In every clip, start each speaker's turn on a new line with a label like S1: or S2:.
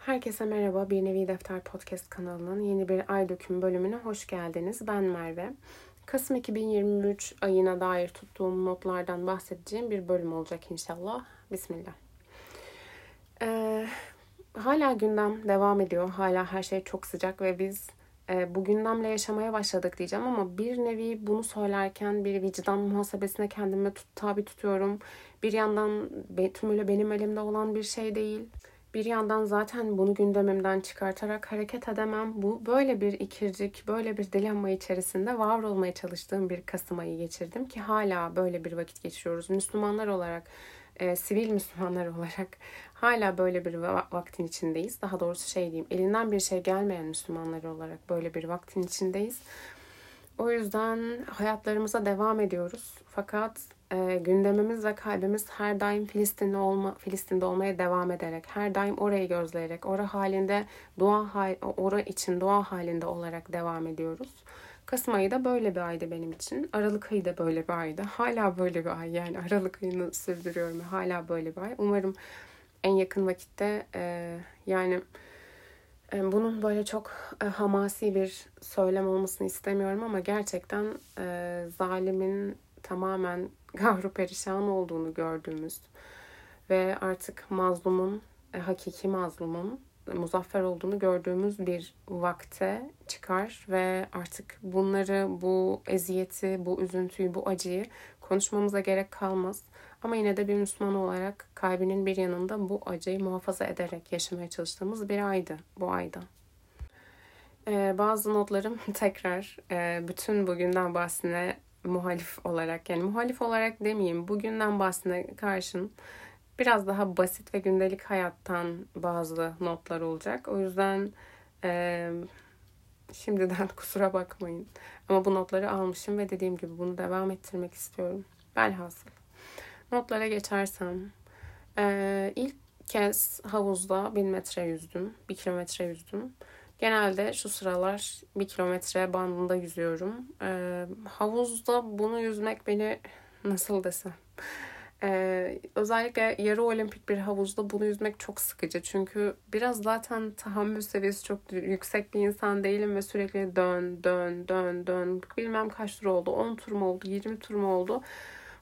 S1: Herkese merhaba. Bir Nevi Defter Podcast kanalının yeni bir ay döküm bölümüne hoş geldiniz. Ben Merve. Kasım 2023 ayına dair tuttuğum notlardan bahsedeceğim bir bölüm olacak inşallah. Bismillah. Ee, hala gündem devam ediyor. Hala her şey çok sıcak ve biz e, bu gündemle yaşamaya başladık diyeceğim ama bir nevi bunu söylerken bir vicdan muhasebesine kendimi tut, tabi tutuyorum. Bir yandan tümüyle benim elimde olan bir şey değil. Bir yandan zaten bunu gündemimden çıkartarak hareket edemem. Bu böyle bir ikircik, böyle bir dilemma içerisinde var olmaya çalıştığım bir Kasım ayı geçirdim ki hala böyle bir vakit geçiriyoruz. Müslümanlar olarak, e, sivil Müslümanlar olarak hala böyle bir vaktin içindeyiz. Daha doğrusu şey diyeyim, elinden bir şey gelmeyen Müslümanlar olarak böyle bir vaktin içindeyiz. O yüzden hayatlarımıza devam ediyoruz. Fakat e, gündemimiz ve kalbimiz her daim Filistinli olma, Filistin'de olmaya devam ederek, her daim orayı gözleyerek, ora halinde dua ora için dua halinde olarak devam ediyoruz. Kasım ayı da böyle bir aydı benim için. Aralık ayı da böyle bir aydı. Hala böyle bir ay yani Aralık ayını sürdürüyorum. Hala böyle bir ay. Umarım en yakın vakitte e, yani e, bunun böyle çok e, hamasi bir söylem olmasını istemiyorum ama gerçekten e, zalimin tamamen gavru perişan olduğunu gördüğümüz ve artık mazlumun, e, hakiki mazlumun muzaffer olduğunu gördüğümüz bir vakte çıkar ve artık bunları, bu eziyeti, bu üzüntüyü, bu acıyı konuşmamıza gerek kalmaz. Ama yine de bir Müslüman olarak kalbinin bir yanında bu acıyı muhafaza ederek yaşamaya çalıştığımız bir aydı bu ayda. Ee, bazı notlarım tekrar e, bütün bugünden bahsine muhalif olarak yani muhalif olarak demeyeyim bugünden bahsine karşın biraz daha basit ve gündelik hayattan bazı notlar olacak. O yüzden e, şimdiden kusura bakmayın. Ama bu notları almışım ve dediğim gibi bunu devam ettirmek istiyorum. Belhasıl. Notlara geçersem e, ilk kez havuzda bin metre yüzdüm. Bir kilometre yüzdüm. Genelde şu sıralar bir kilometre bandında yüzüyorum. Ee, havuzda bunu yüzmek beni nasıl desem. Ee, özellikle yarı olimpik bir havuzda bunu yüzmek çok sıkıcı. Çünkü biraz zaten tahammül seviyesi çok yüksek bir insan değilim ve sürekli dön, dön, dön, dön. Bilmem kaç tur oldu. 10 tur mu oldu, 20 tur mu oldu.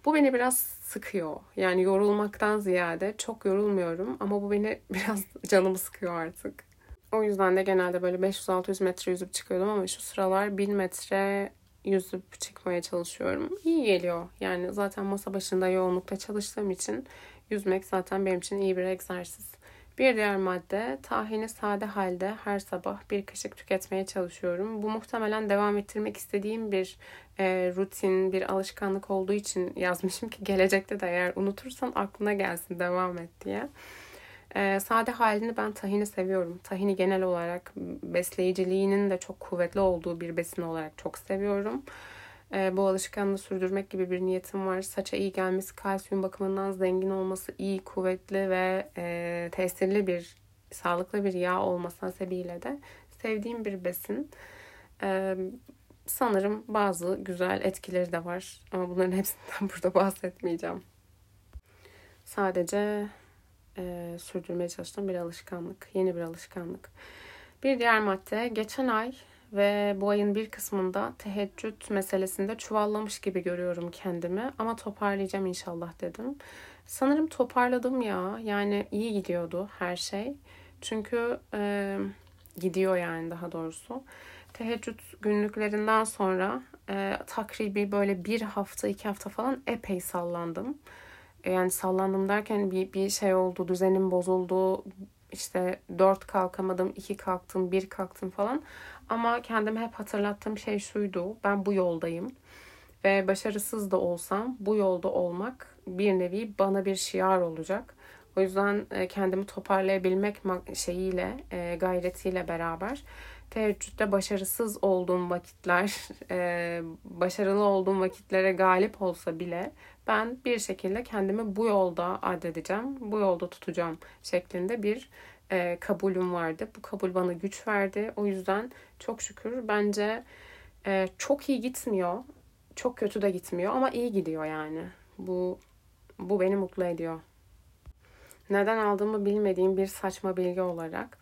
S1: Bu beni biraz sıkıyor. Yani yorulmaktan ziyade çok yorulmuyorum ama bu beni biraz canımı sıkıyor artık. O yüzden de genelde böyle 500-600 metre yüzüp çıkıyordum ama şu sıralar 1000 metre yüzüp çıkmaya çalışıyorum. İyi geliyor. Yani zaten masa başında yoğunlukta çalıştığım için yüzmek zaten benim için iyi bir egzersiz. Bir diğer madde tahini sade halde her sabah bir kaşık tüketmeye çalışıyorum. Bu muhtemelen devam ettirmek istediğim bir e, rutin, bir alışkanlık olduğu için yazmışım ki gelecekte de eğer unutursan aklına gelsin devam et diye. E, sade halini ben tahini seviyorum. Tahini genel olarak besleyiciliğinin de çok kuvvetli olduğu bir besin olarak çok seviyorum. E, bu alışkanlığı sürdürmek gibi bir niyetim var. Saça iyi gelmesi, kalsiyum bakımından zengin olması, iyi, kuvvetli ve e, tesirli bir, sağlıklı bir yağ olması hasebiyle de sevdiğim bir besin. E, sanırım bazı güzel etkileri de var. Ama bunların hepsinden burada bahsetmeyeceğim. Sadece e, sürdürmeye çalıştığım bir alışkanlık. Yeni bir alışkanlık. Bir diğer madde geçen ay ve bu ayın bir kısmında teheccüd meselesinde çuvallamış gibi görüyorum kendimi ama toparlayacağım inşallah dedim. Sanırım toparladım ya. Yani iyi gidiyordu her şey. Çünkü e, gidiyor yani daha doğrusu. Teheccüd günlüklerinden sonra e, takribi böyle bir hafta iki hafta falan epey sallandım. E, yani sallandım derken bir, bir şey oldu, düzenim bozuldu. İşte dört kalkamadım, iki kalktım, bir kalktım falan. Ama kendime hep hatırlattığım şey şuydu. Ben bu yoldayım. Ve başarısız da olsam bu yolda olmak bir nevi bana bir şiar olacak. O yüzden e, kendimi toparlayabilmek şeyiyle, e, gayretiyle beraber teheccüde başarısız olduğum vakitler, başarılı olduğum vakitlere galip olsa bile ben bir şekilde kendimi bu yolda addedeceğim, bu yolda tutacağım şeklinde bir e, kabulüm vardı. Bu kabul bana güç verdi. O yüzden çok şükür bence e, çok iyi gitmiyor, çok kötü de gitmiyor ama iyi gidiyor yani. Bu bu beni mutlu ediyor. Neden aldığımı bilmediğim bir saçma bilgi olarak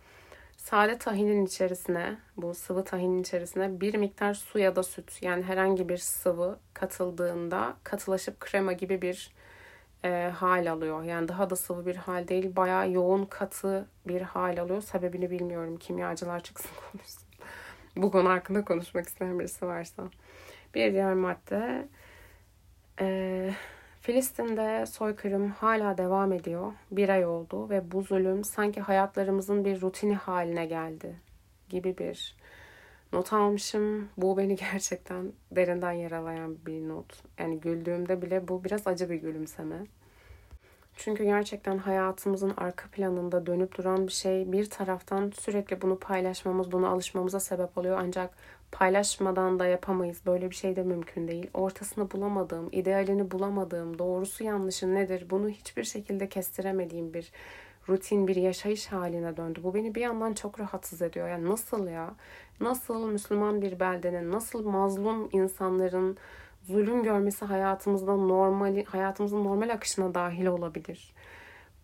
S1: sade tahinin içerisine, bu sıvı tahinin içerisine bir miktar su ya da süt yani herhangi bir sıvı katıldığında katılaşıp krema gibi bir e, hal alıyor. Yani daha da sıvı bir hal değil, bayağı yoğun katı bir hal alıyor. Sebebini bilmiyorum. Kimyacılar çıksın konuşsun. bu konu hakkında konuşmak isteyen birisi varsa. Bir diğer madde e, Filistin'de soykırım hala devam ediyor. Bir ay oldu ve bu zulüm sanki hayatlarımızın bir rutini haline geldi gibi bir not almışım. Bu beni gerçekten derinden yaralayan bir not. Yani güldüğümde bile bu biraz acı bir gülümseme. Çünkü gerçekten hayatımızın arka planında dönüp duran bir şey. Bir taraftan sürekli bunu paylaşmamız, buna alışmamıza sebep oluyor. Ancak paylaşmadan da yapamayız. Böyle bir şey de mümkün değil. Ortasını bulamadığım, idealini bulamadığım, doğrusu yanlışı nedir bunu hiçbir şekilde kestiremediğim bir rutin bir yaşayış haline döndü. Bu beni bir yandan çok rahatsız ediyor. Yani nasıl ya? Nasıl Müslüman bir beldenin, nasıl mazlum insanların zulüm görmesi hayatımızda normal hayatımızın normal akışına dahil olabilir.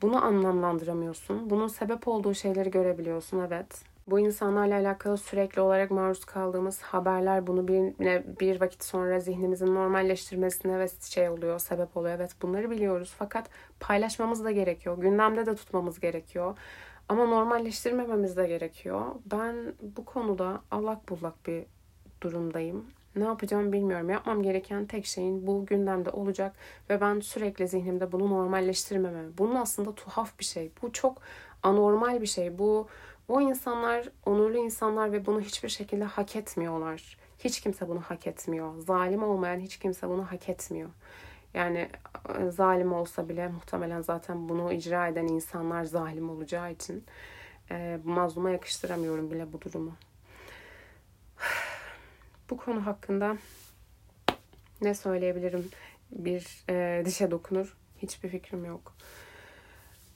S1: Bunu anlamlandıramıyorsun. Bunun sebep olduğu şeyleri görebiliyorsun evet. Bu insanlarla alakalı sürekli olarak maruz kaldığımız haberler bunu bir, bir vakit sonra zihnimizin normalleştirmesine ve şey oluyor, sebep oluyor. Evet bunları biliyoruz fakat paylaşmamız da gerekiyor. Gündemde de tutmamız gerekiyor. Ama normalleştirmememiz de gerekiyor. Ben bu konuda allak bullak bir durumdayım. Ne yapacağımı bilmiyorum. Yapmam gereken tek şeyin bu gündemde olacak ve ben sürekli zihnimde bunu normalleştirmemem. Bunun aslında tuhaf bir şey. Bu çok anormal bir şey. Bu o insanlar onurlu insanlar ve bunu hiçbir şekilde hak etmiyorlar. Hiç kimse bunu hak etmiyor. Zalim olmayan hiç kimse bunu hak etmiyor. Yani e, zalim olsa bile muhtemelen zaten bunu icra eden insanlar zalim olacağı için e, mazluma yakıştıramıyorum bile bu durumu. Bu konu hakkında ne söyleyebilirim? Bir e, dişe dokunur. Hiçbir fikrim yok.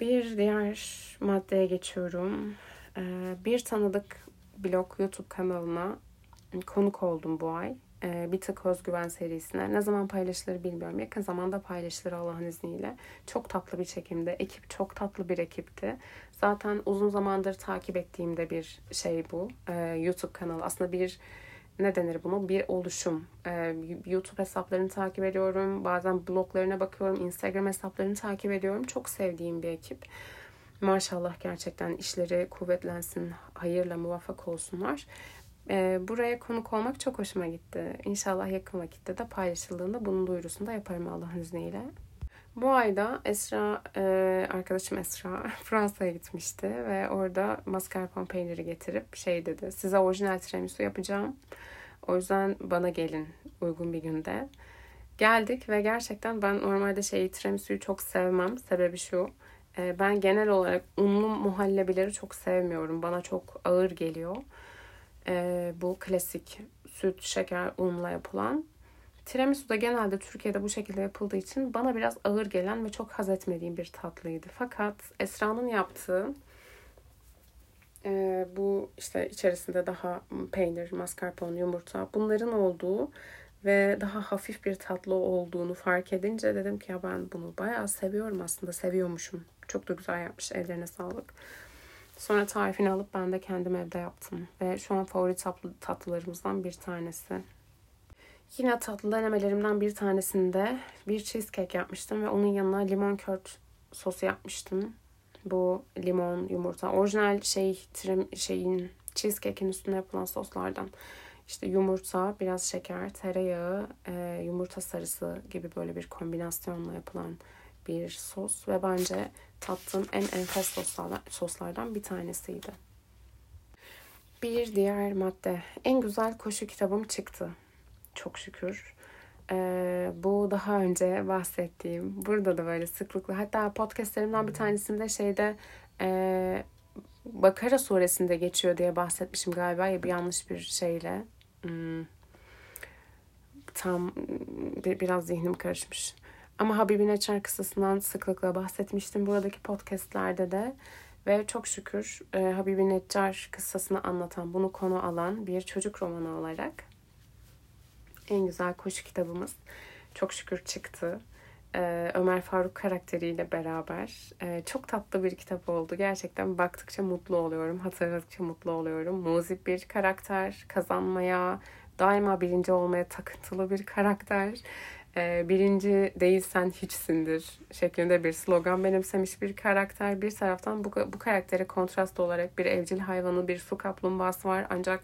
S1: Bir diğer maddeye geçiyorum. E, bir tanıdık blog YouTube kanalına konuk oldum bu ay. E, bir tık özgüven serisine. Ne zaman paylaşılır bilmiyorum. Yakın zamanda paylaşılır Allah'ın izniyle. Çok tatlı bir çekimde. Ekip çok tatlı bir ekipti. Zaten uzun zamandır takip ettiğimde bir şey bu. E, YouTube kanalı. Aslında bir ne denir bunu? Bir oluşum. Ee, YouTube hesaplarını takip ediyorum. Bazen bloglarına bakıyorum. Instagram hesaplarını takip ediyorum. Çok sevdiğim bir ekip. Maşallah gerçekten işleri kuvvetlensin. Hayırla muvaffak olsunlar. Ee, buraya konuk olmak çok hoşuma gitti. İnşallah yakın vakitte de paylaşıldığında bunun duyurusunu da yaparım Allah'ın izniyle. Bu ayda Esra, e, arkadaşım Esra Fransa'ya gitmişti ve orada mascarpone peyniri getirip şey dedi. Size orijinal tiramisu yapacağım. O yüzden bana gelin uygun bir günde. Geldik ve gerçekten ben normalde şey tiramisu'yu çok sevmem. Sebebi şu. E, ben genel olarak unlu muhallebileri çok sevmiyorum. Bana çok ağır geliyor. E, bu klasik süt, şeker, unla yapılan. Tiramisu da genelde Türkiye'de bu şekilde yapıldığı için bana biraz ağır gelen ve çok haz etmediğim bir tatlıydı. Fakat Esra'nın yaptığı e, bu işte içerisinde daha peynir, mascarpone, yumurta bunların olduğu ve daha hafif bir tatlı olduğunu fark edince dedim ki ya ben bunu bayağı seviyorum aslında seviyormuşum. Çok da güzel yapmış ellerine sağlık. Sonra tarifini alıp ben de kendim evde yaptım. Ve şu an favori tatlı, tatlılarımızdan bir tanesi. Yine tatlı denemelerimden bir tanesinde bir cheesecake yapmıştım ve onun yanına limon kört sosu yapmıştım. Bu limon, yumurta, orijinal şey trim, şeyin cheesecake'in üstüne yapılan soslardan. İşte yumurta, biraz şeker, tereyağı, e, yumurta sarısı gibi böyle bir kombinasyonla yapılan bir sos ve bence tattığım en enfes soslardan, soslardan bir tanesiydi. Bir diğer madde. En güzel koşu kitabım çıktı çok şükür. Ee, bu daha önce bahsettiğim, burada da böyle sıklıkla hatta podcastlerimden bir tanesinde şeyde e, Bakara suresinde geçiyor diye bahsetmişim galiba ya bir yanlış bir şeyle. Hmm, tam bir, biraz zihnim karışmış. Ama Habibi Neçer kıssasından sıklıkla bahsetmiştim buradaki podcastlerde de. Ve çok şükür e, Habibi Neçer kıssasını anlatan, bunu konu alan bir çocuk romanı olarak en güzel koşu kitabımız çok şükür çıktı. e, Ömer Faruk karakteriyle beraber e, çok tatlı bir kitap oldu. Gerçekten baktıkça mutlu oluyorum, hatırladıkça mutlu oluyorum. Muzip bir karakter, kazanmaya, daima birinci olmaya takıntılı bir karakter. E, birinci değilsen hiçsindir şeklinde bir slogan benimsemiş bir karakter. Bir taraftan bu, bu karaktere kontrast olarak bir evcil hayvanı, bir su kaplumbağası var. Ancak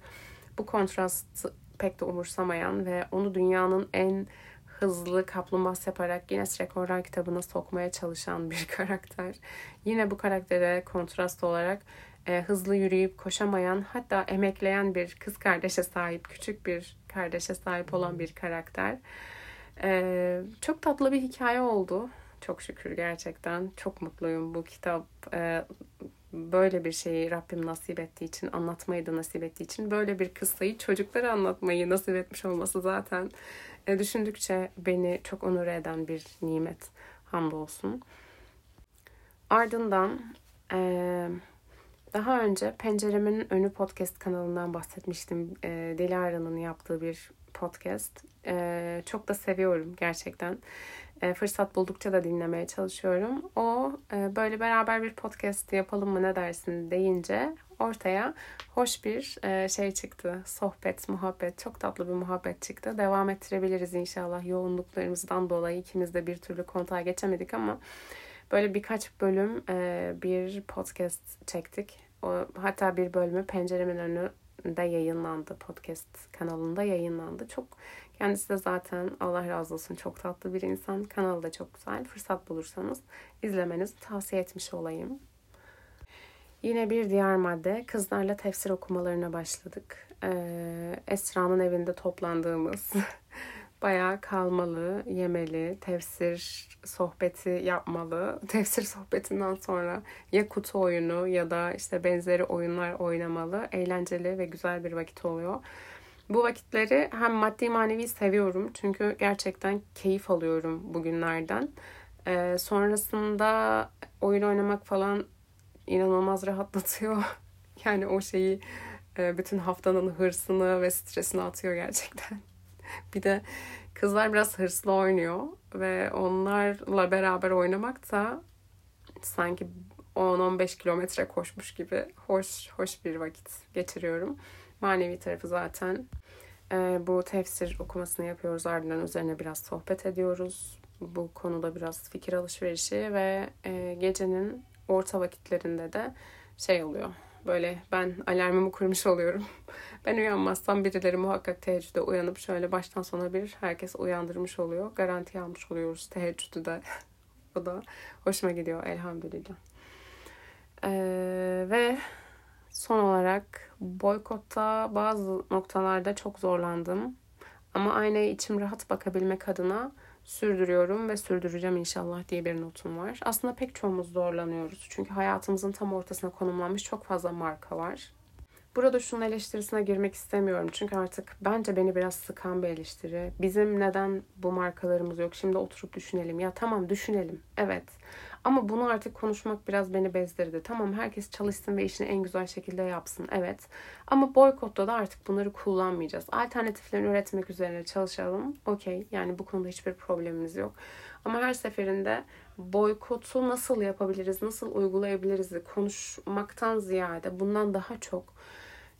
S1: bu kontrast pek de umursamayan ve onu dünyanın en hızlı kaplumbağası yaparak Guinness Rekorlar kitabına sokmaya çalışan bir karakter. Yine bu karaktere kontrast olarak e, hızlı yürüyüp koşamayan hatta emekleyen bir kız kardeşe sahip, küçük bir kardeşe sahip olan bir karakter. E, çok tatlı bir hikaye oldu. Çok şükür gerçekten. Çok mutluyum bu kitap e, böyle bir şeyi Rabbim nasip ettiği için, anlatmayı da nasip ettiği için böyle bir kıssayı çocuklara anlatmayı nasip etmiş olması zaten e, düşündükçe beni çok onur eden bir nimet. Hamdolsun. Ardından e, daha önce Penceremin Önü podcast kanalından bahsetmiştim. E, Dilara'nın yaptığı bir podcast. E, çok da seviyorum gerçekten. E, fırsat buldukça da dinlemeye çalışıyorum. O e, böyle beraber bir podcast yapalım mı ne dersin deyince ortaya hoş bir e, şey çıktı. Sohbet, muhabbet, çok tatlı bir muhabbet çıktı. Devam ettirebiliriz inşallah. Yoğunluklarımızdan dolayı ikimiz de bir türlü kontağa geçemedik ama böyle birkaç bölüm bir podcast çektik. O, hatta bir bölümü penceremin önünde yayınlandı. Podcast kanalında yayınlandı. Çok kendisi de zaten Allah razı olsun çok tatlı bir insan. Kanalı da çok güzel. Fırsat bulursanız izlemenizi tavsiye etmiş olayım. Yine bir diğer madde kızlarla tefsir okumalarına başladık. Ee, Esra'nın evinde toplandığımız bayağı kalmalı, yemeli, tefsir sohbeti yapmalı. Tefsir sohbetinden sonra ya kutu oyunu ya da işte benzeri oyunlar oynamalı. Eğlenceli ve güzel bir vakit oluyor. Bu vakitleri hem maddi manevi seviyorum çünkü gerçekten keyif alıyorum bugünlerden. Ee, sonrasında oyun oynamak falan inanılmaz rahatlatıyor. yani o şeyi e, bütün haftanın hırsını ve stresini atıyor gerçekten. bir de kızlar biraz hırslı oynuyor ve onlarla beraber oynamak da sanki 10-15 kilometre koşmuş gibi hoş hoş bir vakit geçiriyorum. Manevi tarafı zaten e, bu tefsir okumasını yapıyoruz. Ardından üzerine biraz sohbet ediyoruz. Bu konuda biraz fikir alışverişi ve e, gecenin orta vakitlerinde de şey oluyor. Böyle ben alarmımı kurmuş oluyorum. ben uyanmazsam birileri muhakkak teheccüde uyanıp şöyle baştan sona bir herkes uyandırmış oluyor. Garanti almış oluyoruz teheccüdü de. o da hoşuma gidiyor elhamdülillah. Ee, ve son olarak boykotta bazı noktalarda çok zorlandım. Ama aynaya içim rahat bakabilmek adına sürdürüyorum ve sürdüreceğim inşallah diye bir notum var. Aslında pek çoğumuz zorlanıyoruz. Çünkü hayatımızın tam ortasına konumlanmış çok fazla marka var. Burada şunun eleştirisine girmek istemiyorum. Çünkü artık bence beni biraz sıkan bir eleştiri. Bizim neden bu markalarımız yok? Şimdi oturup düşünelim. Ya tamam düşünelim. Evet. Ama bunu artık konuşmak biraz beni bezdirdi. Tamam herkes çalışsın ve işini en güzel şekilde yapsın. Evet. Ama boykotta da artık bunları kullanmayacağız. Alternatiflerini üretmek üzerine çalışalım. Okey. Yani bu konuda hiçbir problemimiz yok. Ama her seferinde boykotu nasıl yapabiliriz, nasıl uygulayabiliriz konuşmaktan ziyade bundan daha çok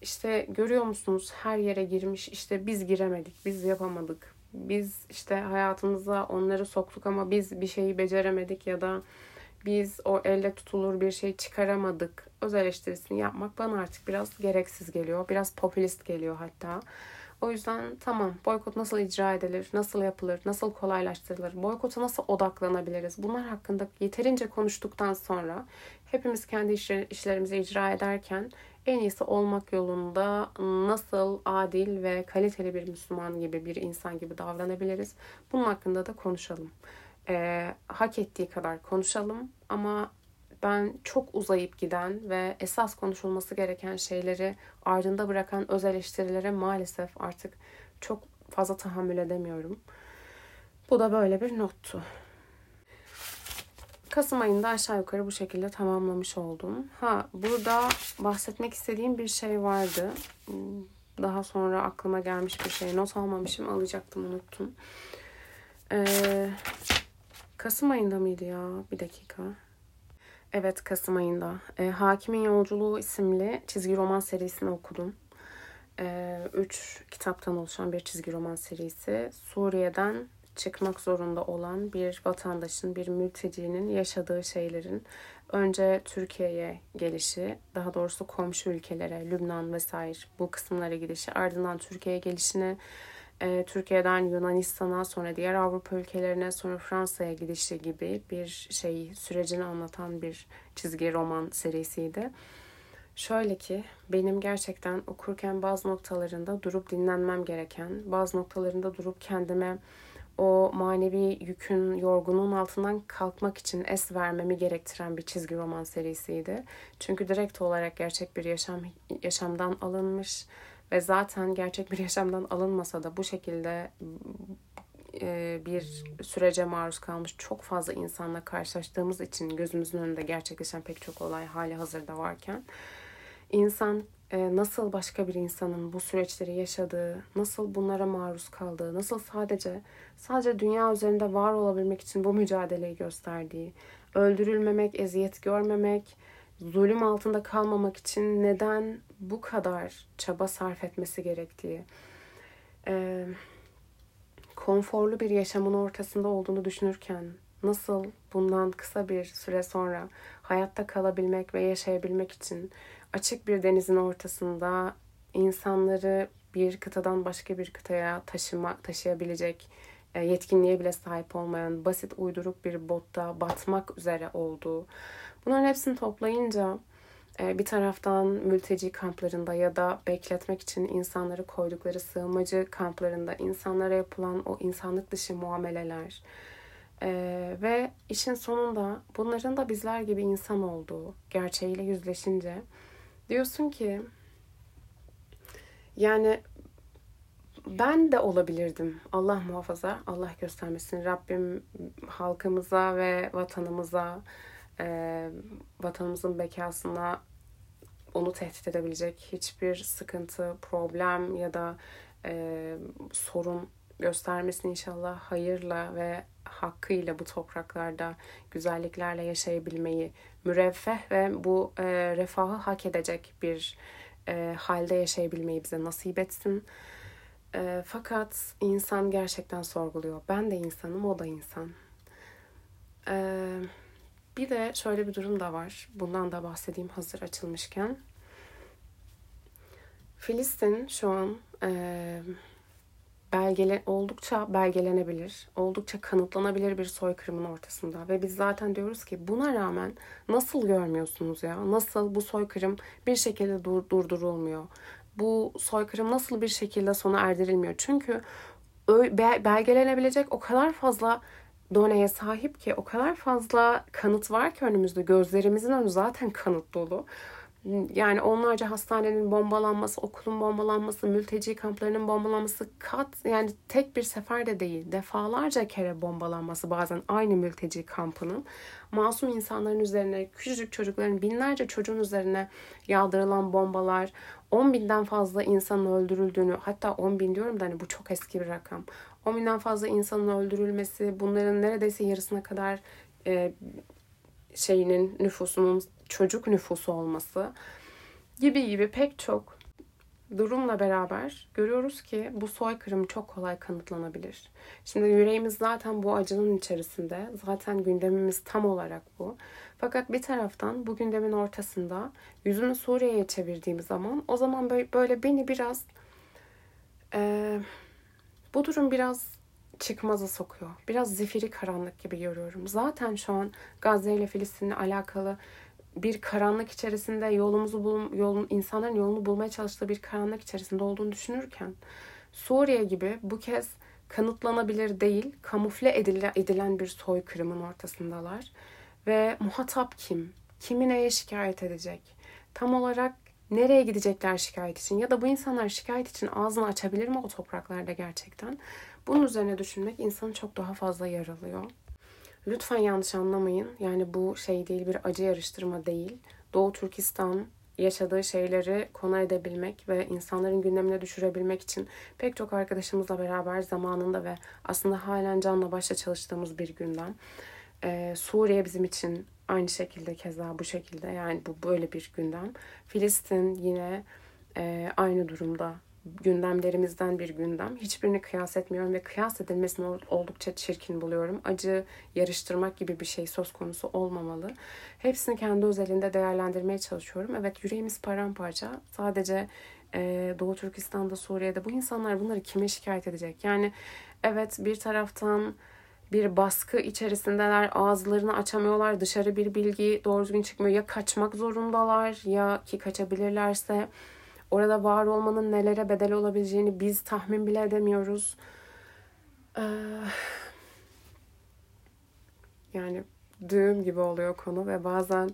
S1: işte görüyor musunuz her yere girmiş işte biz giremedik, biz yapamadık. Biz işte hayatımıza onları soktuk ama biz bir şeyi beceremedik ya da biz o elle tutulur bir şey çıkaramadık öz eleştirisini yapmak bana artık biraz gereksiz geliyor. Biraz popülist geliyor hatta. O yüzden tamam boykot nasıl icra edilir, nasıl yapılır, nasıl kolaylaştırılır, boykota nasıl odaklanabiliriz? Bunlar hakkında yeterince konuştuktan sonra hepimiz kendi işlerimizi icra ederken en iyisi olmak yolunda nasıl adil ve kaliteli bir Müslüman gibi bir insan gibi davranabiliriz? Bunun hakkında da konuşalım e, hak ettiği kadar konuşalım ama ben çok uzayıp giden ve esas konuşulması gereken şeyleri ardında bırakan öz eleştirilere maalesef artık çok fazla tahammül edemiyorum. Bu da böyle bir nottu. Kasım ayında aşağı yukarı bu şekilde tamamlamış oldum. Ha burada bahsetmek istediğim bir şey vardı. Daha sonra aklıma gelmiş bir şey. Not almamışım alacaktım unuttum. Ee, Kasım ayında mıydı ya? Bir dakika. Evet Kasım ayında. E, Hakimin Yolculuğu isimli çizgi roman serisini okudum. E, üç kitaptan oluşan bir çizgi roman serisi. Suriye'den çıkmak zorunda olan bir vatandaşın, bir mültecinin yaşadığı şeylerin önce Türkiye'ye gelişi, daha doğrusu komşu ülkelere, Lübnan vesaire bu kısımlara gidişi, ardından Türkiye'ye gelişini, e, Türkiye'den Yunanistan'a, sonra diğer Avrupa ülkelerine, sonra Fransa'ya gidişi gibi bir şey sürecini anlatan bir çizgi roman serisiydi. Şöyle ki benim gerçekten okurken bazı noktalarında durup dinlenmem gereken, bazı noktalarında durup kendime o manevi yükün, yorgunluğun altından kalkmak için es vermemi gerektiren bir çizgi roman serisiydi. Çünkü direkt olarak gerçek bir yaşam yaşamdan alınmış ve zaten gerçek bir yaşamdan alınmasa da bu şekilde e, bir sürece maruz kalmış çok fazla insanla karşılaştığımız için gözümüzün önünde gerçekleşen pek çok olay hali hazırda varken insan e, nasıl başka bir insanın bu süreçleri yaşadığı, nasıl bunlara maruz kaldığı, nasıl sadece sadece dünya üzerinde var olabilmek için bu mücadeleyi gösterdiği, öldürülmemek, eziyet görmemek, zulüm altında kalmamak için neden bu kadar çaba sarf etmesi gerektiği, e, konforlu bir yaşamın ortasında olduğunu düşünürken nasıl bundan kısa bir süre sonra hayatta kalabilmek ve yaşayabilmek için açık bir denizin ortasında insanları bir kıtadan başka bir kıtaya taşıma, taşıyabilecek e, yetkinliğe bile sahip olmayan basit uyduruk bir botta batmak üzere olduğu. Bunların hepsini toplayınca e, bir taraftan mülteci kamplarında ya da bekletmek için insanları koydukları sığınmacı kamplarında insanlara yapılan o insanlık dışı muameleler ee, ve işin sonunda bunların da bizler gibi insan olduğu gerçeğiyle yüzleşince diyorsun ki yani ben de olabilirdim. Allah muhafaza, Allah göstermesin. Rabbim halkımıza ve vatanımıza, e, vatanımızın bekasına onu tehdit edebilecek hiçbir sıkıntı, problem ya da e, sorun göstermesin inşallah hayırla ve hakkıyla bu topraklarda güzelliklerle yaşayabilmeyi, müreffeh ve bu e, refahı hak edecek bir e, halde yaşayabilmeyi bize nasip etsin. E, fakat insan gerçekten sorguluyor. Ben de insanım, o da insan. E, bir de şöyle bir durum da var. Bundan da bahsedeyim hazır açılmışken. Filistin şu an e, belgele oldukça belgelenebilir, oldukça kanıtlanabilir bir soykırımın ortasında ve biz zaten diyoruz ki buna rağmen nasıl görmüyorsunuz ya? Nasıl bu soykırım bir şekilde dur durdurulmuyor? Bu soykırım nasıl bir şekilde sona erdirilmiyor? Çünkü belgelenebilecek o kadar fazla doneye sahip ki o kadar fazla kanıt var ki önümüzde. Gözlerimizin önü zaten kanıt dolu. Yani onlarca hastanenin bombalanması, okulun bombalanması, mülteci kamplarının bombalanması kat yani tek bir seferde değil defalarca kere bombalanması bazen aynı mülteci kampının. Masum insanların üzerine küçücük çocukların binlerce çocuğun üzerine yağdırılan bombalar 10 binden fazla insanın öldürüldüğünü hatta 10 bin diyorum da hani bu çok eski bir rakam 10 binden fazla insanın öldürülmesi bunların neredeyse yarısına kadar e, şeyinin nüfusunun çocuk nüfusu olması gibi gibi pek çok durumla beraber görüyoruz ki bu soykırım çok kolay kanıtlanabilir. Şimdi yüreğimiz zaten bu acının içerisinde. Zaten gündemimiz tam olarak bu. Fakat bir taraftan bu gündemin ortasında yüzünü Suriye'ye çevirdiğim zaman o zaman böyle beni biraz e, bu durum biraz çıkmaza sokuyor. Biraz zifiri karanlık gibi görüyorum. Zaten şu an Gazze ile Filistin'le alakalı bir karanlık içerisinde yolumuzu bul yolun insanların yolunu bulmaya çalıştığı bir karanlık içerisinde olduğunu düşünürken Suriye gibi bu kez kanıtlanabilir değil, kamufle edilen bir soykırımın ortasındalar. Ve muhatap kim? Kimi neye şikayet edecek? Tam olarak nereye gidecekler şikayet için? Ya da bu insanlar şikayet için ağzını açabilir mi o topraklarda gerçekten? Bunun üzerine düşünmek insanı çok daha fazla yaralıyor. Lütfen yanlış anlamayın. Yani bu şey değil bir acı yarıştırma değil. Doğu Türkistan yaşadığı şeyleri konu edebilmek ve insanların gündemine düşürebilmek için pek çok arkadaşımızla beraber zamanında ve aslında halen canla başla çalıştığımız bir gündem. Ee, Suriye bizim için aynı şekilde keza bu şekilde yani bu böyle bir gündem. Filistin yine e, aynı durumda gündemlerimizden bir gündem. Hiçbirini kıyas etmiyorum ve kıyas edilmesini oldukça çirkin buluyorum. Acı yarıştırmak gibi bir şey söz konusu olmamalı. Hepsini kendi özelinde değerlendirmeye çalışıyorum. Evet yüreğimiz paramparça. Sadece e, Doğu Türkistan'da, Suriye'de bu insanlar bunları kime şikayet edecek? Yani evet bir taraftan bir baskı içerisindeler. Ağızlarını açamıyorlar. Dışarı bir bilgi doğru düzgün çıkmıyor. Ya kaçmak zorundalar ya ki kaçabilirlerse orada var olmanın nelere bedel olabileceğini biz tahmin bile edemiyoruz. Ee, yani düğüm gibi oluyor konu ve bazen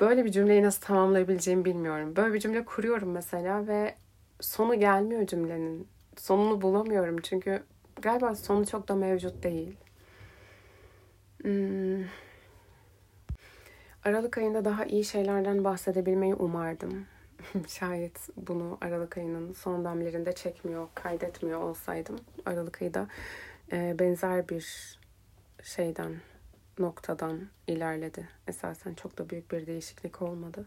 S1: böyle bir cümleyi nasıl tamamlayabileceğimi bilmiyorum. Böyle bir cümle kuruyorum mesela ve sonu gelmiyor cümlenin. Sonunu bulamıyorum çünkü galiba sonu çok da mevcut değil. Hmm. Aralık ayında daha iyi şeylerden bahsedebilmeyi umardım. Şayet bunu Aralık ayının son demlerinde çekmiyor, kaydetmiyor olsaydım Aralık ayı da e, benzer bir şeyden, noktadan ilerledi. Esasen çok da büyük bir değişiklik olmadı.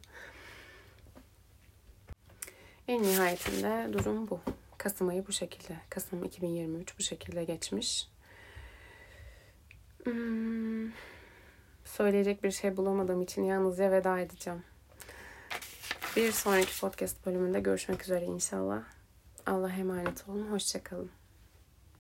S1: En nihayetinde durum bu. Kasım ayı bu şekilde. Kasım 2023 bu şekilde geçmiş. Hmm, söyleyecek bir şey bulamadığım için yalnızca veda edeceğim. Bir sonraki podcast bölümünde görüşmek üzere inşallah. Allah'a emanet olun. Hoşçakalın.